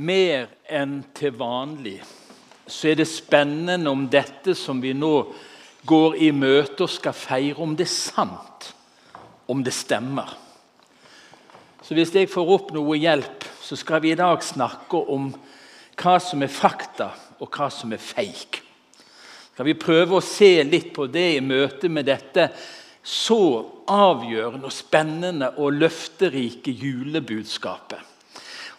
mer enn til vanlig så er det spennende om dette som vi nå går i møte og skal feire, om det er sant, om det stemmer. Så hvis jeg får opp noe hjelp, så skal vi i dag snakke om hva som er fakta, og hva som er fake. Skal vi prøve å se litt på det i møte med dette så avgjørende og spennende og løfterike julebudskapet?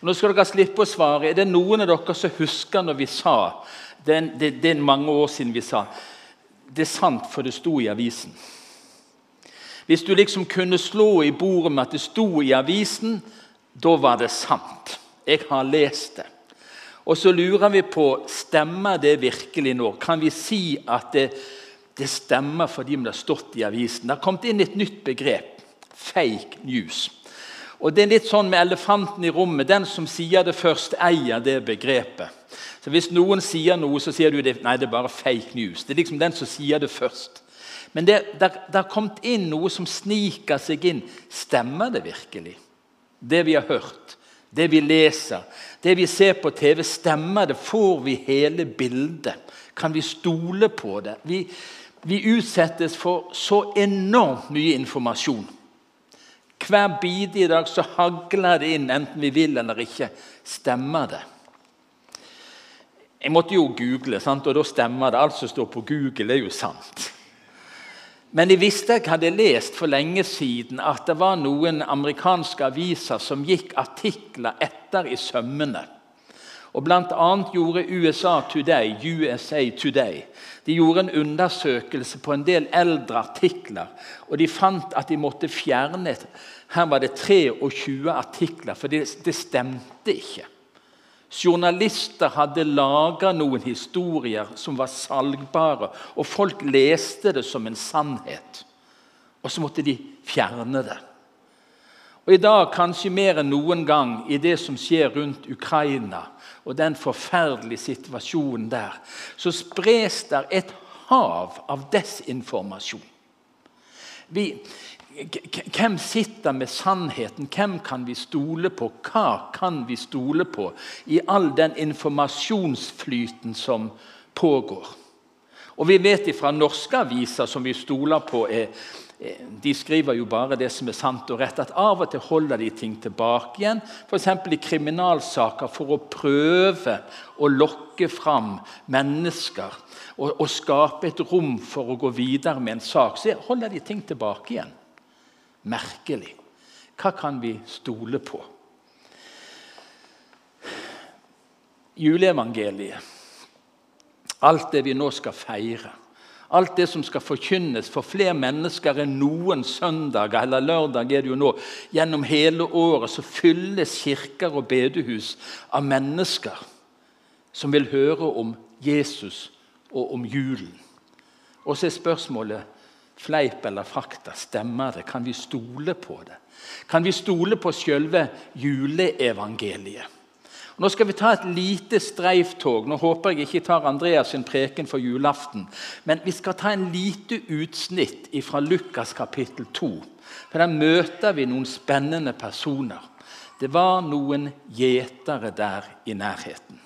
Og nå skal dere slippe å svare. Er det noen av dere som husker når vi sa det, det, det er mange år siden vi sa det er sant, for det sto i avisen. Hvis du liksom kunne slå i bordet med at det sto i avisen, da var det sant. Jeg har lest det. Og så lurer vi på stemmer det virkelig nå. Kan vi si at det, det stemmer fordi det har stått i avisen? Det har kommet inn et nytt begrep fake news. Og Det er litt sånn med elefanten i rommet. Den som sier det først, eier det begrepet. Så Hvis noen sier noe, så sier du det, nei, det er bare fake news. Det er liksom den som sier det først. Men det har kommet inn noe som sniker seg inn. Stemmer det virkelig? Det vi har hørt, det vi leser, det vi ser på TV, stemmer det? Får vi hele bildet? Kan vi stole på det? Vi, vi utsettes for så enormt mye informasjon. Hver bidige dag så hagler det inn, enten vi vil eller ikke. Stemmer det? Jeg måtte jo google, sant? og da stemmer det. Alt som står på Google, er jo sant. Men jeg visste jeg hadde lest for lenge siden at det var noen amerikanske aviser som gikk artikler etter i sømmene. Og Bl.a. gjorde USA Today, USA Today de gjorde en undersøkelse på en del eldre artikler. og De fant at de måtte fjerne Her var det 23 artikler, for det, det stemte ikke. Journalister hadde laga noen historier som var salgbare, og folk leste det som en sannhet. Og så måtte de fjerne det. Og I dag, kanskje mer enn noen gang, i det som skjer rundt Ukraina, og den forferdelige situasjonen der, så spres der et hav av desinformasjon. Vi, hvem sitter med sannheten? Hvem kan vi stole på? Hva kan vi stole på i all den informasjonsflyten som pågår? Og Vi vet fra norske aviser som vi stoler på, er, de skriver jo bare det som er sant og rett. At av og til holder de ting tilbake igjen. F.eks. i kriminalsaker for å prøve å lokke fram mennesker og, og, skape et rom for å gå videre med en sak. Så holder de ting tilbake igjen. Merkelig. Hva kan vi stole på? Juleevangeliet, alt det vi nå skal feire Alt det som skal forkynnes for flere mennesker enn noen søndag eller lørdag er det jo nå. Gjennom hele året så fylles kirker og bedehus av mennesker som vil høre om Jesus og om julen. Og så er spørsmålet fleip eller fakta. Stemmer det? Kan vi stole på det? Kan vi stole på selve juleevangeliet? Nå skal vi ta et lite streiftog. Nå håper jeg ikke tar Andreas sin preken for julaften. Men vi skal ta en lite utsnitt fra Lukas kapittel 2. For Der møter vi noen spennende personer. Det var noen gjetere der i nærheten.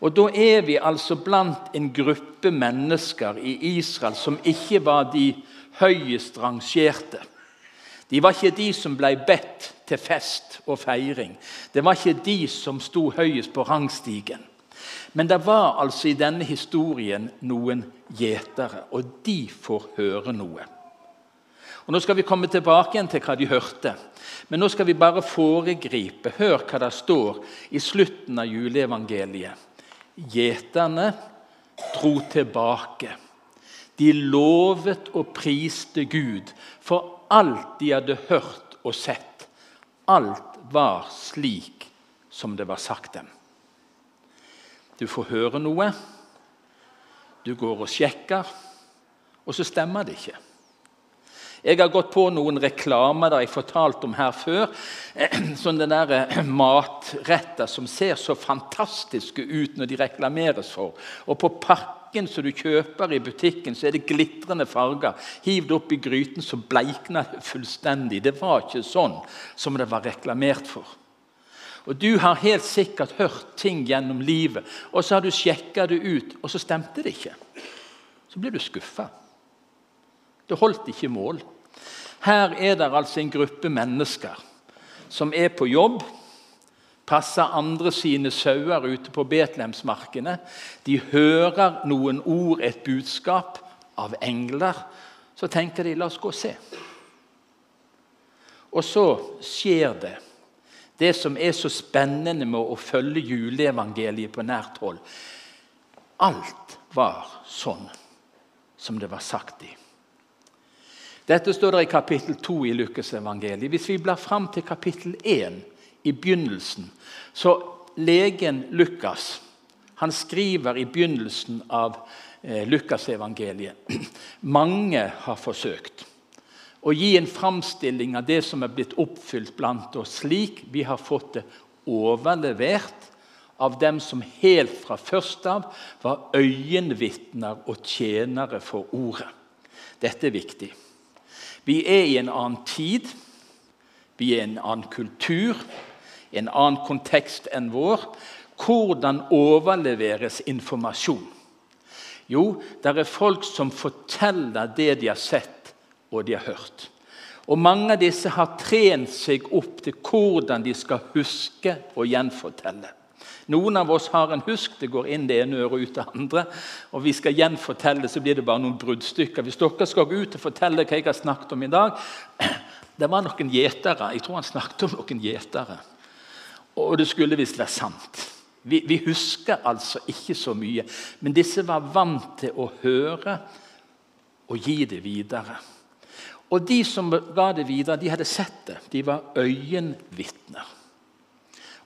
Og Da er vi altså blant en gruppe mennesker i Israel som ikke var de høyest rangerte. De var ikke de som ble bedt til fest og feiring. Det var ikke de som sto høyest på rangstigen. Men det var altså i denne historien noen gjetere, og de får høre noe. Og Nå skal vi komme tilbake igjen til hva de hørte. Men nå skal vi bare foregripe. Hør hva det står i slutten av juleevangeliet. Gjeterne dro tilbake. De lovet og priste Gud for alt de hadde hørt og sett. Alt var slik som det var sagt dem. Du får høre noe, du går og sjekker, og så stemmer det ikke. Jeg har gått på noen reklamer der jeg fortalte om her før. Sånn den der eh, matretter som ser så fantastiske ut når de reklameres for. Og på pakken som du kjøper i butikken, så er det glitrende farger. Hiv det i gryten, så bleikner det fullstendig. Det var ikke sånn som det var reklamert for. Og Du har helt sikkert hørt ting gjennom livet, og så har du sjekka det ut, og så stemte det ikke. Så blir du skuffa. Det holdt ikke mål. Her er det altså en gruppe mennesker som er på jobb, passer andre sine sauer ute på Betlehemsmarkene. De hører noen ord, et budskap, av engler. Så tenker de la oss gå og se. Og så skjer det, det som er så spennende med å følge juleevangeliet på nært hold. Alt var sånn som det var sagt i. Dette står det i kapittel 2 i Lukasevangeliet. Hvis vi blar fram til kapittel 1 i begynnelsen, så legen Lukas han skriver i begynnelsen av eh, Lukasevangeliet Mange har forsøkt å gi en framstilling av det som er blitt oppfylt blant oss, slik vi har fått det overlevert av dem som helt fra først av var øyenvitner og tjenere for ordet. Dette er viktig. Vi er i en annen tid, vi er i en annen kultur, i en annen kontekst enn vår. Hvordan overleveres informasjon? Jo, det er folk som forteller det de har sett og de har hørt. Og Mange av disse har trent seg opp til hvordan de skal huske og gjenfortelle. Noen av oss har en husk. Det går inn det ene øret og ut det andre. Og vi skal gjenfortelle, så blir det bare noen bruddstykker. Hvis dere skal gå ut og fortelle hva jeg har snakket om i dag Det var noen gjetere. Jeg tror han snakket om noen gjetere. Og det skulle visst være sant. Vi, vi, husker altså ikke så mye. Men disse var vant til å høre og gi det videre. Og de som ga det videre, de hadde sett det. De var øyenvitner.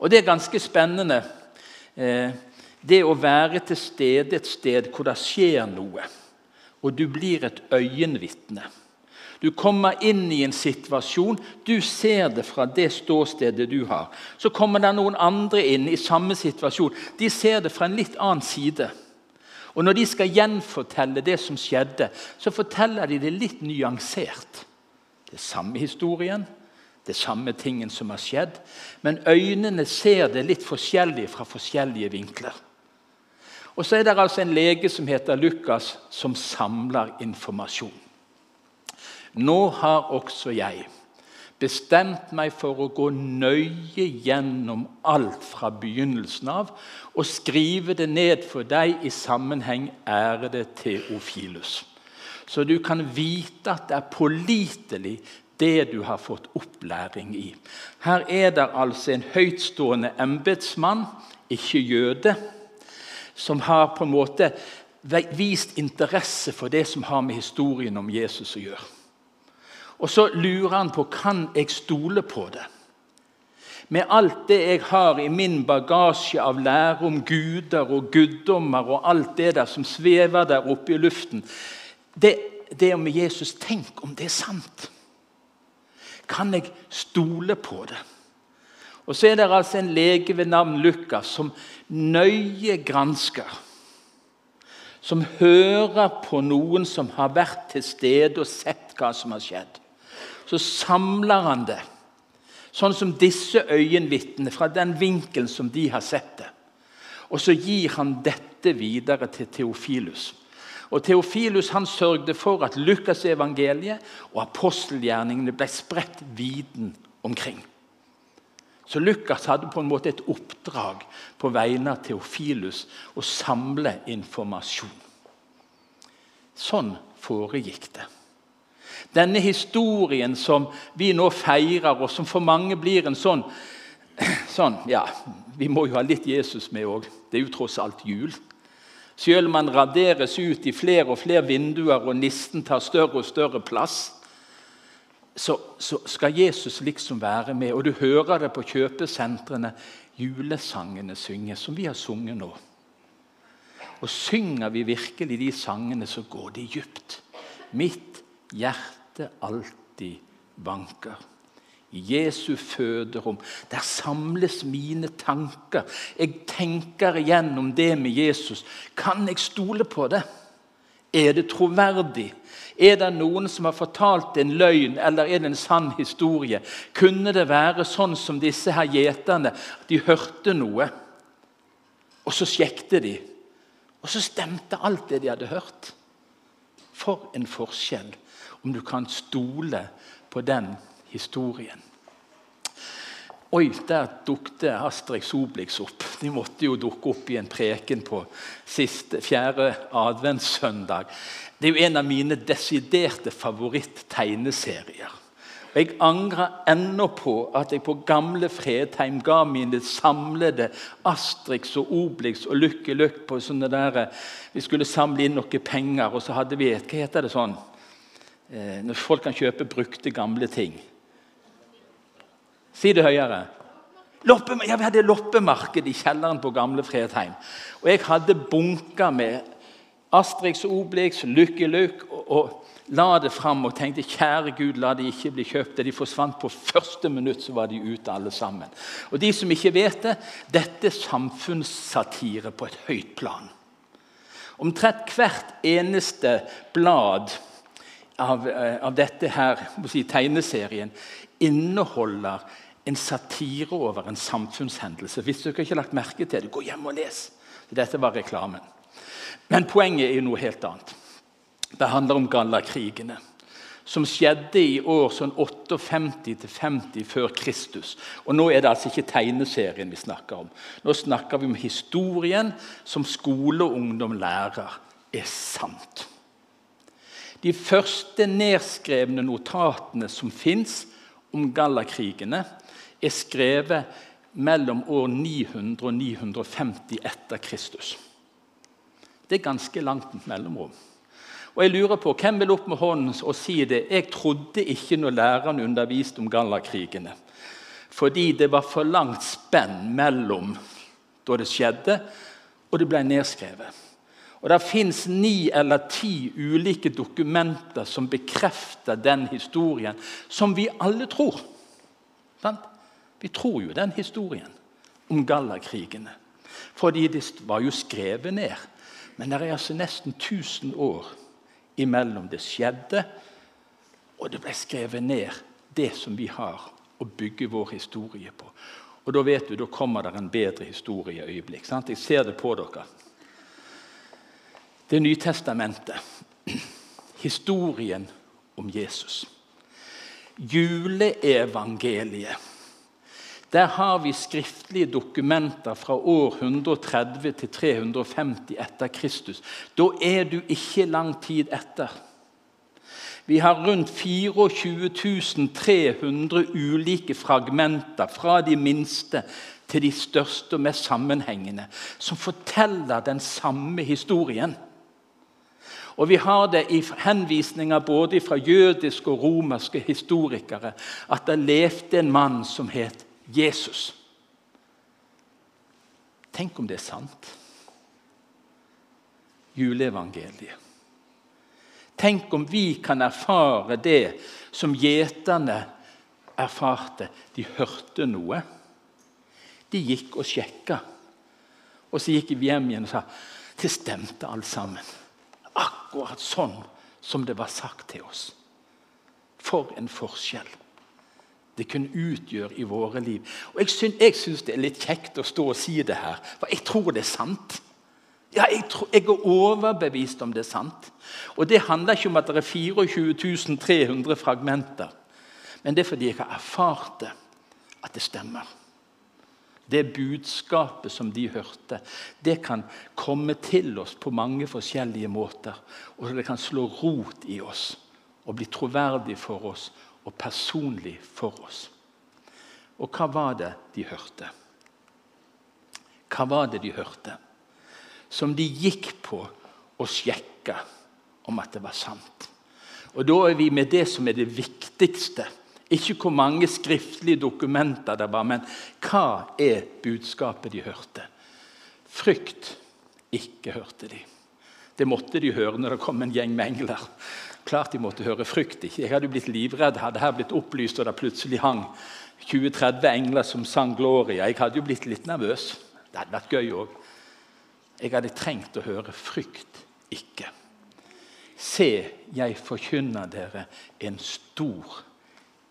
Og det er ganske spennende Eh, det å være til stede et sted hvor det skjer noe, og du blir et øyenvitne. Du kommer inn i en situasjon, du ser det fra det ståstedet du har. Så kommer det noen andre inn i samme situasjon. De ser det fra en litt annen side. Og Når de skal gjenfortelle det som skjedde, så forteller de det litt nyansert. Det er samme historien, det er samme tingen som har skjedd, men øynene ser det litt forskjellig fra forskjellige vinkler. Og Så er det altså en lege som heter Lukas, som samler informasjon. Nå har også jeg bestemt meg for å gå nøye gjennom alt fra begynnelsen av og skrive det ned for deg i sammenheng, ærede Teofilus. Så du kan vite at det er pålitelig, det du har fått opplæring i. Her er det altså en høytstående embetsmann, ikke jøde, som har på en måte vist interesse for det som har med historien om Jesus å gjøre. Og så lurer han på kan jeg stole på det. Med alt det jeg har i min bagasje av lære om guder og guddommer og alt det der som svever der oppe i luften Det, det om Jesus Tenk om det er sant! Kan jeg stole på det? Og Så er det altså en lege ved navn Lukas som nøye gransker. Som hører på noen som har vært til stede og sett hva som har skjedd. Så samler han det, sånn som disse øyenvitnene, fra den vinkelen som de har sett det. Og så gir han dette videre til Teofilus. Og Teofilus han sørgde for at Lukasevangeliet og apostelgjerningene ble spredt viden omkring. Så Lukas hadde på en måte et oppdrag på vegne av Teofilus å samle informasjon. Sånn foregikk det. Denne historien som vi nå feirer, og som for mange blir en sånn, sånn Ja, vi må jo ha litt Jesus med òg. Det er jo tross alt jul. Selv om man raderes ut i flere og flere vinduer og nissen tar større og større plass, så, så, skal Jesus liksom være med. Og du hører det på kjøpesentrene. Julesangene synges, som vi har sunget nå. Og synger vi virkelig de sangene, så går de dypt. Mitt hjerte alltid vanker i Jesu føderom. Der samles mine tanker. Jeg tenker igjennom det med Jesus. Kan jeg stole på det? Er det troverdig? Er det noen som har fortalt en løgn, eller er det en sann historie? Kunne det være sånn som disse her gjeterne, at de hørte noe, og så sjekket de, og så stemte alt det de hadde hørt? For en forskjell om du kan stole på den historien. Oi, der dukte Asterix Obelix opp. De måtte jo dukke opp i en preken på siste, fjerde adventssøndag. Det er jo en av mine desiderte favoritt-tegneserier. Jeg angrer ennå på at jeg på gamle Fredheim ga mine samlede Astrix og Obelix og Lykke Lukk på sånne der Vi skulle samle inn noen penger, og så hadde vi et Hva heter det sånn? Eh, når folk kan kjøpe brukte, gamle ting. Si det høyere. Loppe, ja, Vi hadde loppemarked i kjelleren på gamle Fredheim. Og jeg hadde bunker med Astrix Obelix, Lucky Luke, og, og, la det fram og tenkte kjære Gud, la de ikke bli kjøpt. De forsvant på første minutt, så var de ute alle sammen. Og de som ikke vet det, dette er samfunnssatire på et høyt plan. Omtrent hvert eneste blad av, eh, av dette her, si, tegneserien inneholder en satire over en samfunnshendelse. Hvis dere ikke har lagt merke til det, gå hjem og les. Dette var reklamen. Men poenget er jo noe helt annet. Det handler om Gallakrigene, som skjedde i år sånn 58-50 før Kristus. Og Nå er det altså ikke tegneserien vi snakker om. Nå snakker vi om historien som skole og ungdom lærer er sant. De første nedskrevne notatene som fins om Gallakrigene, er skrevet mellom år 900 og 950 etter Kristus. Det er ganske langt mellomrom. Og jeg lurer på, Hvem vil opp med hånden og si det? Jeg trodde ikke når læreren underviste om Gallakrigene. Fordi det var for langt spenn mellom da det skjedde, og det ble nedskrevet. Og Det fins ni eller ti ulike dokumenter som bekrefter den historien, som vi alle tror. Vi tror jo den historien om Gallakrigene. Fordi det var jo skrevet ned. Men det er altså nesten 1000 år imellom det skjedde, og det ble skrevet ned, det som vi har å bygge vår historie på. Og Da vet du, da kommer det en bedre historieøyeblikk. Sant? Jeg ser det på dere. Det Nytestamentet. Historien om Jesus. Juleevangeliet. Der har vi skriftlige dokumenter fra år 130 til 350 etter Kristus. Da er du ikke lang tid etter. Vi har rundt 24 300 ulike fragmenter, fra de minste til de største og mest sammenhengende, som forteller den samme historien. Og Vi har det i henvisninger både fra jødiske og romerske historikere at det levde en mann som het Jesus. Tenk om det er sant. Juleevangeliet. Tenk om vi kan erfare det som gjeterne erfarte. De hørte noe. De gikk og sjekka. Og så gikk vi hjem igjen og sa det stemte alt sammen. Akkurat sånn som det var sagt til oss. For en forskjell det kunne utgjøre i våre liv. Og Jeg syns det er litt kjekt å stå og si det her, for jeg tror det er sant. Ja, jeg, tror, jeg, er overbevist om det er sant. Og Det handler ikke om at det er 24 300 fragmenter. Men det er fordi jeg har erfart det, at det stemmer. Det budskapet som de hørte, det kan komme til oss på mange forskjellige måter. Og det kan slå rot i oss og bli troverdig for oss og personlig for oss. Og hva var det de hørte? Hva var det de hørte? Som de gikk på og sjekka om at det var sant. Og Da er vi med det som er det viktigste. Ikke hvor mange skriftlige dokumenter det var, men hva er budskapet de hørte? Frykt ikke hørte de. Det måtte de høre når det kom en gjeng med engler. Klart de måtte høre frykt. ikke. Jeg hadde blitt livredd hadde her blitt opplyst og det plutselig hang 20-30 engler som sang 'Gloria'. Jeg hadde jo blitt litt nervøs. Det hadde vært gøy òg. Jeg hadde trengt å høre 'frykt ikke'. Se, jeg forkynner dere en stor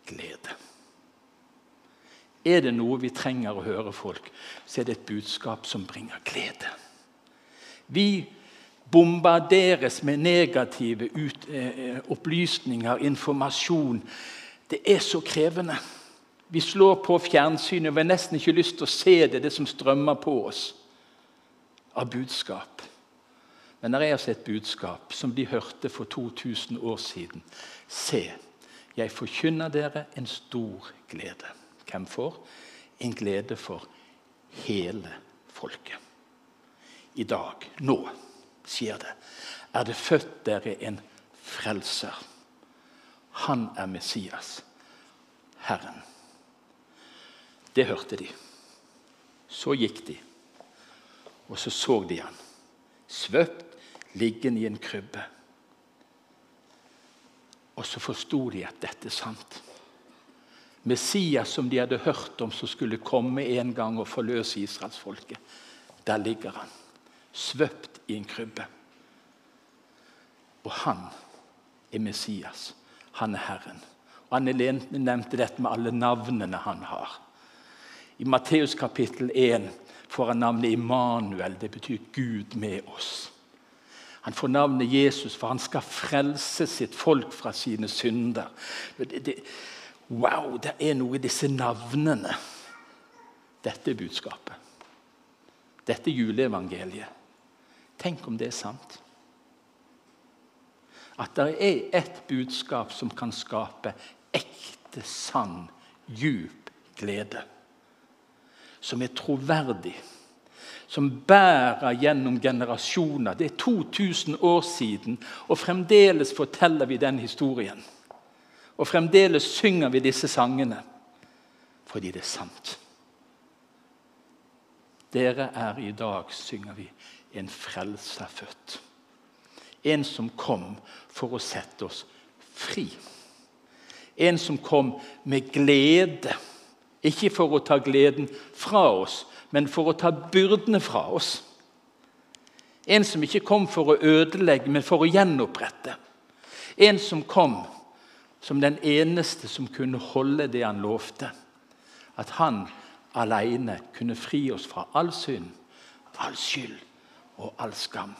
glede. Er det noe vi trenger å høre folk, så er det et budskap som bringer glede. Vi bombarderes med negative ut, eh, opplysninger, informasjon. Det er så krevende. Vi slår på fjernsynet og vi har nesten ikke lyst til å se det, det som strømmer på oss av budskap. Men det er altså et budskap som de hørte for 2000 år siden. Se, jeg forkynner dere en stor glede. Hvem får? En glede for hele folket. I dag, nå, sier det, er det født dere en frelser. Han er Messias, Herren. Det hørte de. Så gikk de, og så så de han. Svøpt liggende i en krybbe. Og så forsto de at dette er sant. Messias som de hadde hørt om, som skulle komme en gang og forløse israelsfolket. Der ligger han, svøpt i en krybbe. Og han er Messias. Han er Herren. Og Han nevnte dette med alle navnene han har. I Matteus kapittel 1 får han navnet Immanuel. Det betyr Gud med oss. Han får navnet Jesus, for han skal frelse sitt folk fra sine synder. Det, det, wow, det er noe i disse navnene. Dette er budskapet. Dette er juleevangeliet. Tenk om det er sant. At det er et budskap som kan skape ekte, sann, djup glede. Som er troverdig som bærer gjennom generasjoner. Det er 2000 år siden, og fremdeles forteller vi den historien. Og fremdeles synger vi disse sangene fordi det er sant. Dere er i dag, synger vi, en frelser født. En som kom for å sette oss fri. En som kom med glede, ikke for å ta gleden fra oss, men for å ta byrdene fra oss. En som ikke kom for å ødelegge, men for å gjenopprette. En som kom som den eneste som kunne holde det han lovte. At han alene kunne fri oss fra all synd, all skyld og all skam.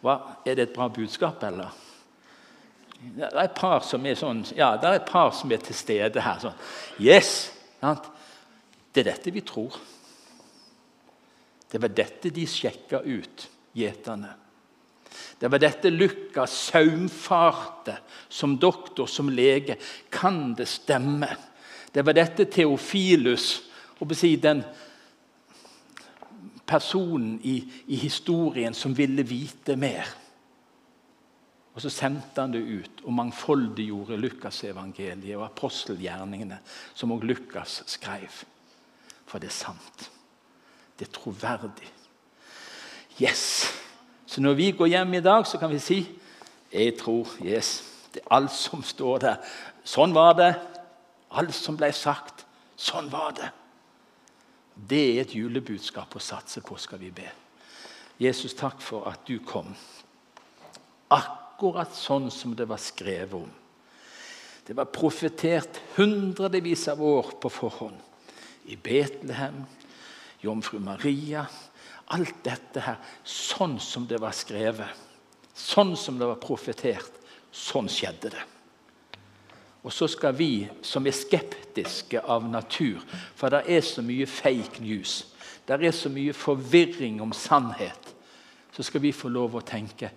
Hva, er det et bra budskap, eller? Det er et par som er sånn, ja, er par som er til stede her. sånn, Yes! Det er dette vi tror. Det var dette de sjekka ut, gjeterne. Det var dette Lukas saumfarte som doktor, som lege. Kan det stemme? Det var dette Theofilus, den personen i, i historien som ville vite mer. Og Så sendte han det ut og mangfoldiggjorde Lukasevangeliet og apostelgjerningene, som også Lukas skrev. For det er sant. Det er troverdig. Yes! Så når vi går hjem i dag, så kan vi si jeg tror yes, det er alt som står der. Sånn var det. Alt som ble sagt. Sånn var det. Det er et julebudskap å satse på, skal vi be. Jesus, takk for at du kom. Akkurat sånn som det var skrevet om. Det var profetert hundrevis av år på forhånd. I Betlehem, jomfru Maria. Alt dette her, sånn som det var skrevet, sånn som det var profetert, sånn skjedde det. Og så skal vi som er skeptiske av natur, for det er så mye fake news, det er så mye forvirring om sannhet, så skal vi få lov å tenke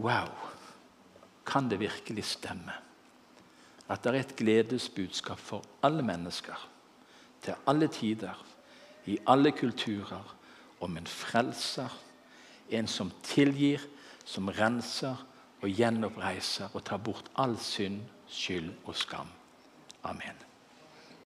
Wow, kan det virkelig stemme? At det er et gledesbudskap for alle mennesker, til alle tider i alle kulturer om en frelser, en som tilgir, som renser og gjenoppreiser og tar bort all synd, skyld og skam. Amen.